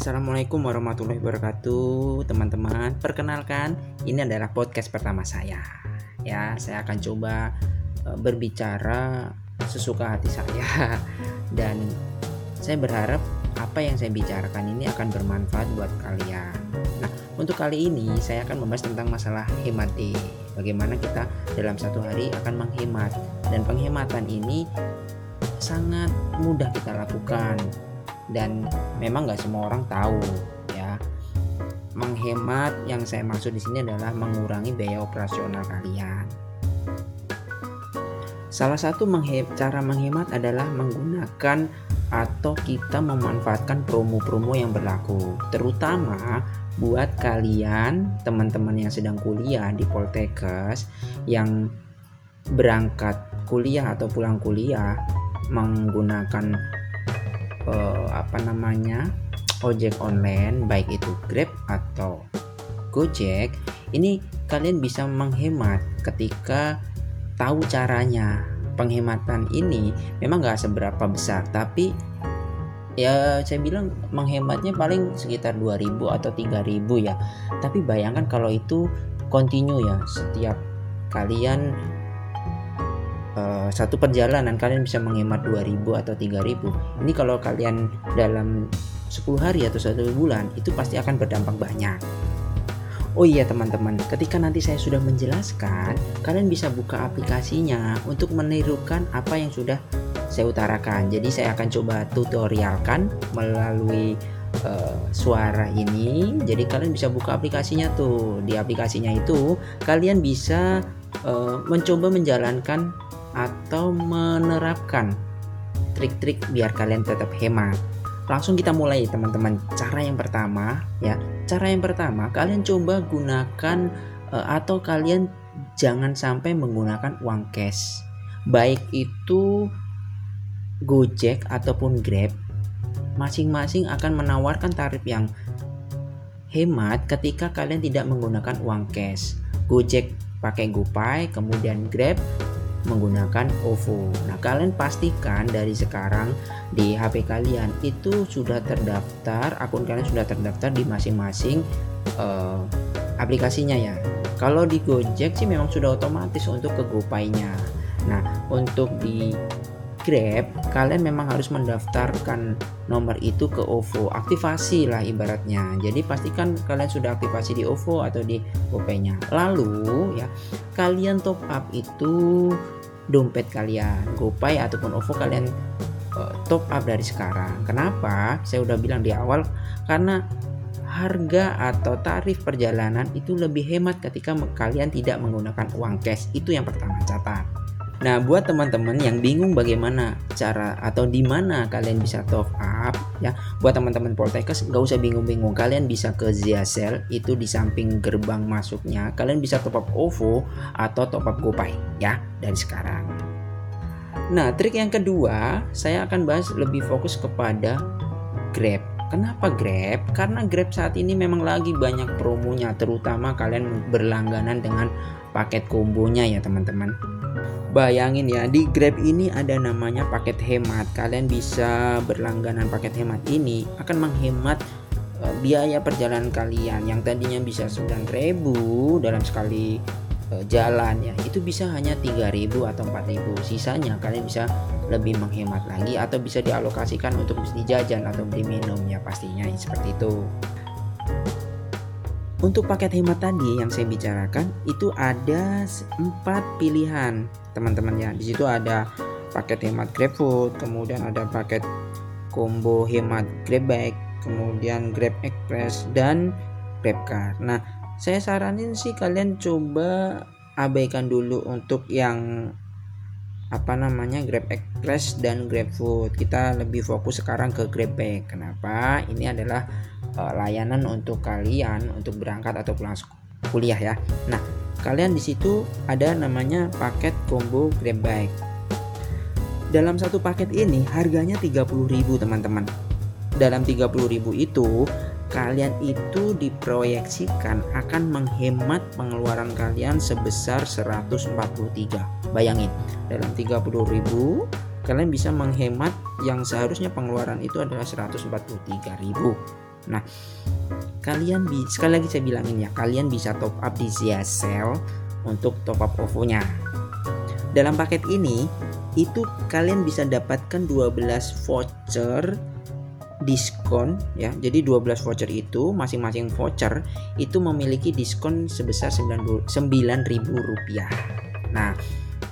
Assalamualaikum warahmatullahi wabarakatuh, teman-teman. Perkenalkan, ini adalah podcast pertama saya. Ya, saya akan coba uh, berbicara sesuka hati saya dan saya berharap apa yang saya bicarakan ini akan bermanfaat buat kalian. Nah, untuk kali ini saya akan membahas tentang masalah hemat. Bagaimana kita dalam satu hari akan menghemat dan penghematan ini sangat mudah kita lakukan dan memang nggak semua orang tahu ya. Menghemat yang saya maksud di sini adalah mengurangi biaya operasional kalian. Salah satu menghe cara menghemat adalah menggunakan atau kita memanfaatkan promo-promo yang berlaku. Terutama buat kalian teman-teman yang sedang kuliah di Poltekkes yang berangkat kuliah atau pulang kuliah menggunakan uh, apa namanya ojek online baik itu Grab atau Gojek ini kalian bisa menghemat ketika tahu caranya. Penghematan ini memang nggak seberapa besar tapi ya saya bilang menghematnya paling sekitar 2000 atau 3000 ya. Tapi bayangkan kalau itu continue ya setiap kalian satu perjalanan kalian bisa menghemat 2000 atau 3000 ini kalau kalian dalam 10 hari atau satu bulan itu pasti akan berdampak banyak Oh iya teman-teman, ketika nanti saya sudah menjelaskan, kalian bisa buka aplikasinya untuk menirukan apa yang sudah saya utarakan. Jadi saya akan coba tutorialkan melalui uh, suara ini. Jadi kalian bisa buka aplikasinya tuh. Di aplikasinya itu kalian bisa uh, mencoba menjalankan atau menerapkan trik-trik biar kalian tetap hemat. Langsung kita mulai teman-teman. Cara yang pertama ya, cara yang pertama kalian coba gunakan uh, atau kalian jangan sampai menggunakan uang cash. Baik itu Gojek ataupun Grab masing-masing akan menawarkan tarif yang hemat ketika kalian tidak menggunakan uang cash. Gojek pakai GoPay, kemudian Grab menggunakan OVO. Nah, kalian pastikan dari sekarang di HP kalian itu sudah terdaftar, akun kalian sudah terdaftar di masing-masing uh, aplikasinya ya. Kalau di Gojek sih memang sudah otomatis untuk ke GoPay-nya. Nah, untuk di Grab, kalian memang harus mendaftarkan nomor itu ke OVO, aktivasi lah ibaratnya. Jadi pastikan kalian sudah aktivasi di OVO atau di GoPay-nya. Lalu ya, kalian top up itu dompet kalian, GoPay ataupun OVO kalian uh, top up dari sekarang. Kenapa? Saya udah bilang di awal karena harga atau tarif perjalanan itu lebih hemat ketika kalian tidak menggunakan uang cash. Itu yang pertama catat. Nah, buat teman-teman yang bingung bagaimana cara atau di mana kalian bisa top up, ya, buat teman-teman Poltekkes nggak usah bingung-bingung, kalian bisa ke Ziasel itu di samping gerbang masuknya, kalian bisa top up OVO atau top up GoPay, ya, dari sekarang. Nah, trik yang kedua, saya akan bahas lebih fokus kepada Grab. Kenapa Grab? Karena Grab saat ini memang lagi banyak promonya, terutama kalian berlangganan dengan paket kombonya ya teman-teman Bayangin ya, di Grab ini ada namanya paket hemat. Kalian bisa berlangganan paket hemat ini akan menghemat uh, biaya perjalanan kalian yang tadinya bisa 9.000 dalam sekali uh, jalan ya. Itu bisa hanya 3.000 atau 4.000. Sisanya kalian bisa lebih menghemat lagi atau bisa dialokasikan untuk beli jajan atau beli minum ya pastinya seperti itu. Untuk paket hemat tadi yang saya bicarakan itu ada empat pilihan teman-teman ya. Di situ ada paket hemat GrabFood, kemudian ada paket combo hemat GrabBike, kemudian Grab Express dan GrabCar. Nah, saya saranin sih kalian coba abaikan dulu untuk yang apa namanya Grab Express dan GrabFood. Kita lebih fokus sekarang ke GrabBike. Kenapa? Ini adalah uh, layanan untuk kalian untuk berangkat atau pulang kuliah ya. Nah, kalian di situ ada namanya paket combo Grab Bike. Dalam satu paket ini harganya 30.000 teman-teman. Dalam 30.000 itu kalian itu diproyeksikan akan menghemat pengeluaran kalian sebesar 143. Bayangin, dalam 30.000 kalian bisa menghemat yang seharusnya pengeluaran itu adalah 143.000 Nah, kalian bisa sekali lagi saya bilangin ya, kalian bisa top up di Zia Sale untuk top up OVO-nya. Dalam paket ini itu kalian bisa dapatkan 12 voucher diskon ya. Jadi 12 voucher itu masing-masing voucher itu memiliki diskon sebesar 9.000 rupiah. Nah,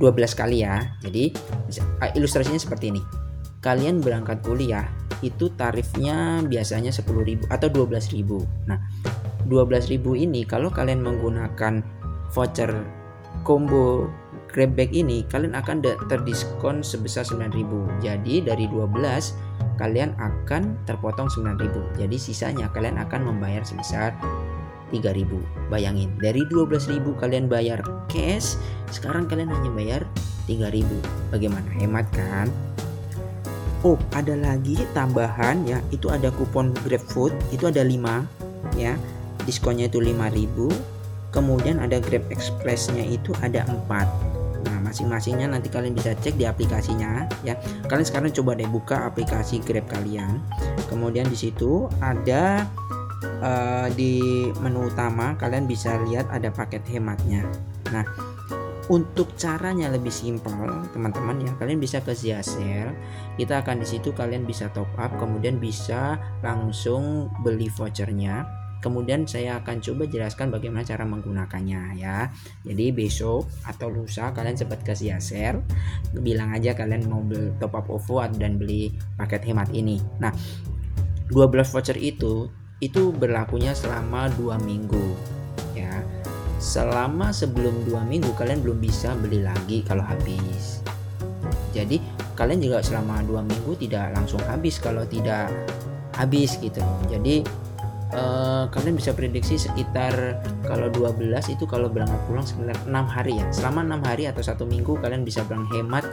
12 kali ya. Jadi ilustrasinya seperti ini. Kalian berangkat kuliah itu tarifnya biasanya 10.000 atau 12.000. Nah, 12.000 ini kalau kalian menggunakan voucher combo grab bag ini kalian akan terdiskon sebesar 9000 jadi dari 12 kalian akan terpotong 9000 jadi sisanya kalian akan membayar sebesar 3000 bayangin dari 12000 kalian bayar cash sekarang kalian hanya bayar 3000 bagaimana? Hemat kan? Oh ada lagi tambahan ya. Itu ada kupon GrabFood. Itu ada 5 ya. Diskonnya itu 5000 kemudian ada Grab Expressnya itu ada 4 Nah, masing-masingnya nanti kalian bisa cek di aplikasinya ya. Kalian sekarang coba deh buka aplikasi Grab kalian. Kemudian di situ ada uh, di menu utama kalian bisa lihat ada paket hematnya. Nah, untuk caranya lebih simpel teman-teman ya kalian bisa ke Ziasel kita akan di situ kalian bisa top up kemudian bisa langsung beli vouchernya Kemudian saya akan coba jelaskan bagaimana cara menggunakannya ya. Jadi besok atau lusa kalian sempat kasih share, bilang aja kalian mau beli top up OVO dan beli paket hemat ini. Nah, 12 voucher itu itu berlakunya selama dua minggu ya. Selama sebelum dua minggu kalian belum bisa beli lagi kalau habis. Jadi kalian juga selama dua minggu tidak langsung habis kalau tidak habis gitu. Jadi uh, kalian bisa prediksi sekitar kalau 12 itu kalau berangkat pulang sekitar 6 hari ya. Selama 6 hari atau satu minggu kalian bisa hemat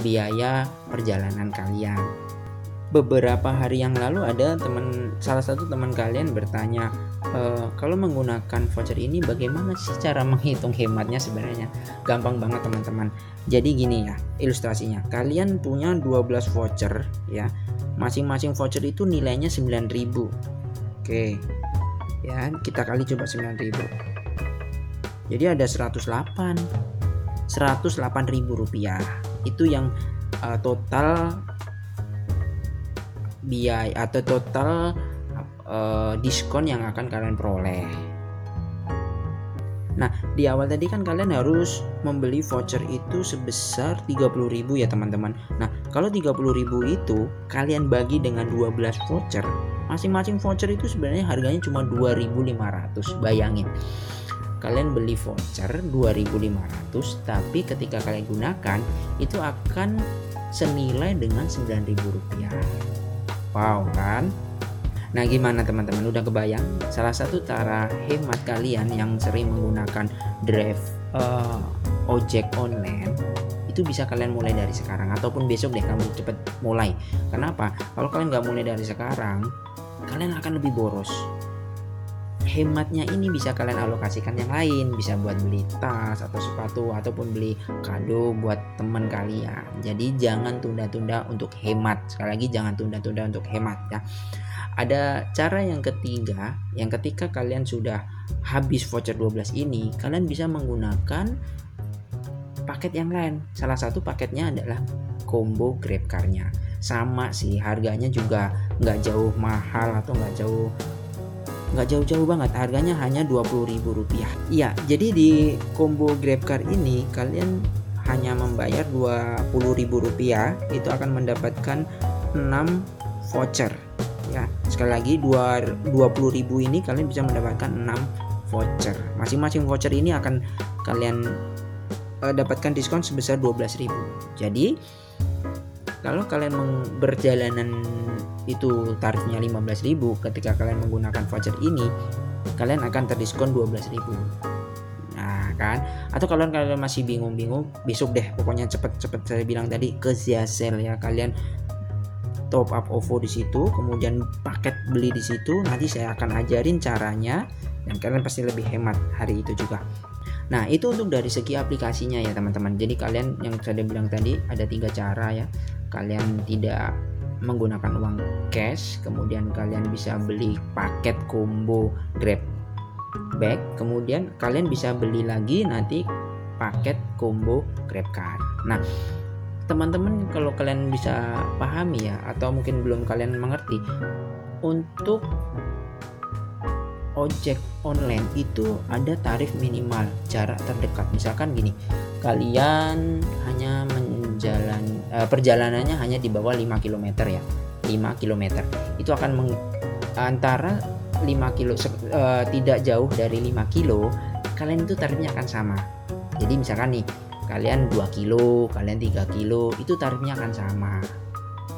biaya perjalanan kalian. Beberapa hari yang lalu ada teman salah satu teman kalian bertanya e, kalau menggunakan voucher ini bagaimana sih cara menghitung hematnya sebenarnya? Gampang banget teman-teman. Jadi gini ya ilustrasinya. Kalian punya 12 voucher ya. Masing-masing voucher itu nilainya 9000 Oke. Ya, kita kali coba 9000. Jadi ada 108. 108.000 rupiah. Itu yang uh, total biaya atau total uh, diskon yang akan kalian peroleh. Nah, di awal tadi kan kalian harus membeli voucher itu sebesar 30.000 ya, teman-teman. Nah, kalau 30.000 itu kalian bagi dengan 12 voucher, masing-masing voucher itu sebenarnya harganya cuma 2500 bayangin. Kalian beli voucher 2500 tapi ketika kalian gunakan itu akan senilai dengan 9000 rupiah. Wow kan? Nah gimana teman-teman? Udah kebayang? Salah satu cara hemat kalian yang sering menggunakan drive uh, ojek online itu bisa kalian mulai dari sekarang. Ataupun besok deh kamu cepet mulai. Kenapa? Kalau kalian nggak mulai dari sekarang kalian akan lebih boros. Hematnya ini bisa kalian alokasikan yang lain bisa buat beli tas atau sepatu ataupun beli kado buat teman kalian. Jadi jangan tunda-tunda untuk hemat. Sekali lagi jangan tunda-tunda untuk hemat ya. Ada cara yang ketiga yang ketika kalian sudah habis voucher 12 ini kalian bisa menggunakan paket yang lain. Salah satu paketnya adalah combo grab car-nya. Sama sih harganya juga nggak jauh mahal atau nggak jauh nggak jauh-jauh banget. Harganya hanya rp rupiah. Iya jadi di combo GrabCar ini kalian hanya membayar rp rupiah itu akan mendapatkan 6 voucher. Ya sekali lagi 20.000 ini kalian bisa mendapatkan 6 voucher. Masing-masing voucher ini akan kalian uh, dapatkan diskon sebesar 12.000 jadi kalau kalian berjalanan itu tarifnya 15.000 ketika kalian menggunakan voucher ini kalian akan terdiskon 12.000 nah kan? Atau kalau kalian masih bingung-bingung besok deh. Pokoknya cepet-cepet saya bilang tadi ke Ziasel ya. Kalian top up OVO di situ kemudian paket beli di situ. Nanti saya akan ajarin caranya dan kalian pasti lebih hemat hari itu juga. Nah, itu untuk dari segi aplikasinya ya teman-teman. Jadi kalian yang saya bilang tadi ada tiga cara ya. Kalian tidak menggunakan uang cash kemudian kalian bisa beli paket combo grab bag kemudian kalian bisa beli lagi nanti paket combo grab card. Nah teman-teman kalau kalian bisa pahami ya atau mungkin belum kalian mengerti untuk ojek online itu ada tarif minimal jarak terdekat. Misalkan gini kalian hanya menjalan uh, perjalanannya hanya di bawah 5 km ya. 5 km itu akan meng, antara 5 kilo uh, tidak jauh dari 5 kilo kalian itu tarifnya akan sama. Jadi misalkan nih kalian 2 kilo kalian 3 kilo itu tarifnya akan sama.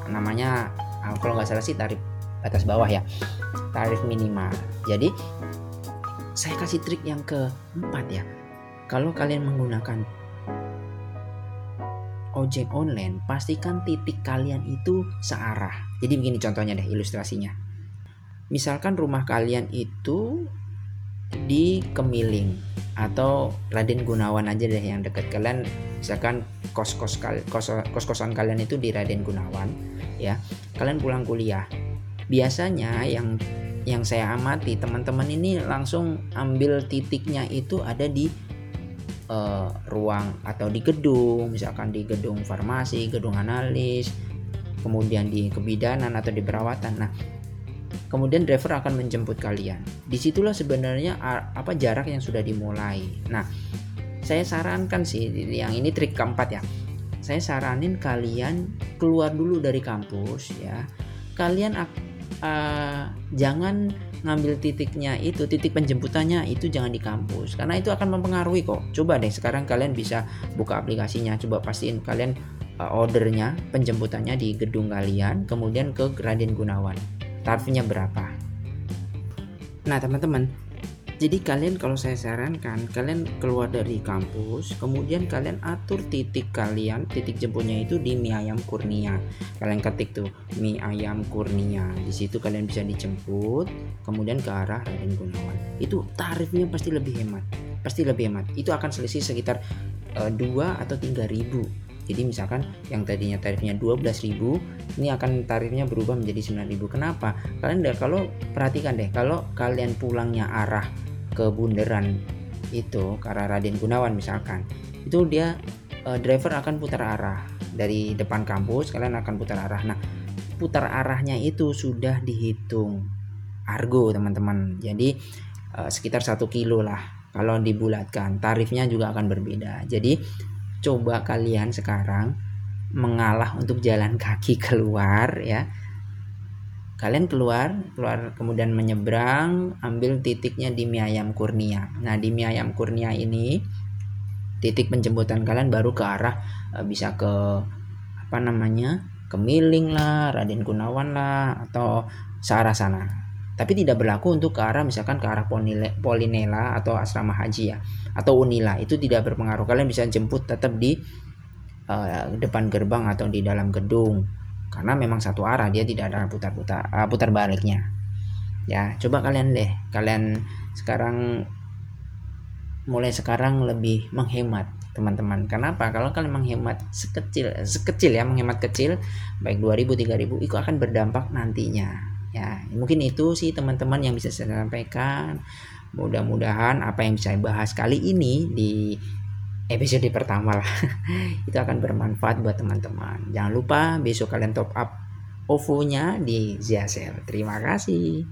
Namanya kalau nggak salah sih tarif atas bawah ya. Tarif minimal. Jadi saya kasih trik yang keempat ya. Kalau kalian menggunakan ojek online pastikan titik kalian itu searah. Jadi begini contohnya deh ilustrasinya. Misalkan rumah kalian itu di Kemiling atau Raden Gunawan aja deh yang dekat kalian. Misalkan kos kos kos kos kosan kalian itu di Raden Gunawan ya. Kalian pulang kuliah. Biasanya yang yang saya amati teman-teman ini langsung ambil titiknya itu ada di uh, ruang atau di gedung misalkan di gedung farmasi gedung analis kemudian di kebidanan atau di perawatan. Nah kemudian driver akan menjemput kalian. Di situlah sebenarnya apa jarak yang sudah dimulai. Nah saya sarankan sih yang ini trik keempat ya. Saya saranin kalian keluar dulu dari kampus ya. Kalian uh, jangan ngambil titiknya itu titik penjemputannya itu jangan di kampus. Karena itu akan mempengaruhi kok. Coba deh sekarang kalian bisa buka aplikasinya. Coba pastiin kalian uh, ordernya penjemputannya di gedung kalian kemudian ke Raden Gunawan. Tarifnya berapa? Nah teman-teman jadi kalian kalau saya sarankan kalian keluar dari kampus, kemudian kalian atur titik kalian, titik jemputnya itu di mie ayam Kurnia. Kalian ketik tuh mie ayam Kurnia. Di situ kalian bisa dijemput, kemudian ke arah Raden Gunawan. Itu tarifnya pasti lebih hemat. Pasti lebih hemat. Itu akan selisih sekitar eh, 2 atau 3 ribu jadi misalkan yang tadinya tarifnya 12.000 ini akan tarifnya berubah menjadi 9.000 kenapa kalian deh kalau perhatikan deh kalau kalian pulangnya arah ke bundaran itu arah Raden Gunawan misalkan itu dia uh, driver akan putar arah dari depan kampus kalian akan putar arah. Nah putar arahnya itu sudah dihitung argo teman-teman. Jadi uh, sekitar satu kilo lah. Kalau dibulatkan tarifnya juga akan berbeda. Jadi coba kalian sekarang mengalah untuk jalan kaki keluar ya kalian keluar keluar kemudian menyeberang ambil titiknya di mie ayam kurnia. Nah di mie ayam kurnia ini titik penjemputan kalian baru ke arah e, bisa ke apa namanya ke Miling lah Raden Gunawan lah atau searah sana. Tapi tidak berlaku untuk ke arah misalkan ke arah Polinela atau asrama haji ya atau Unila. Itu tidak berpengaruh. Kalian bisa jemput tetap di uh, depan gerbang atau di dalam gedung karena memang satu arah dia tidak ada putar-putar uh, putar baliknya. Ya coba kalian deh kalian sekarang mulai sekarang lebih menghemat teman-teman. Kenapa? Kalau kalian menghemat sekecil sekecil ya menghemat kecil baik 2000 3000 itu akan berdampak nantinya. Ya mungkin itu sih teman-teman yang bisa saya sampaikan. Mudah-mudahan apa yang bisa saya bahas kali ini di episode pertama lah. Itu akan bermanfaat buat teman-teman. Jangan lupa besok kalian top up OVO nya di Ziasel terima kasih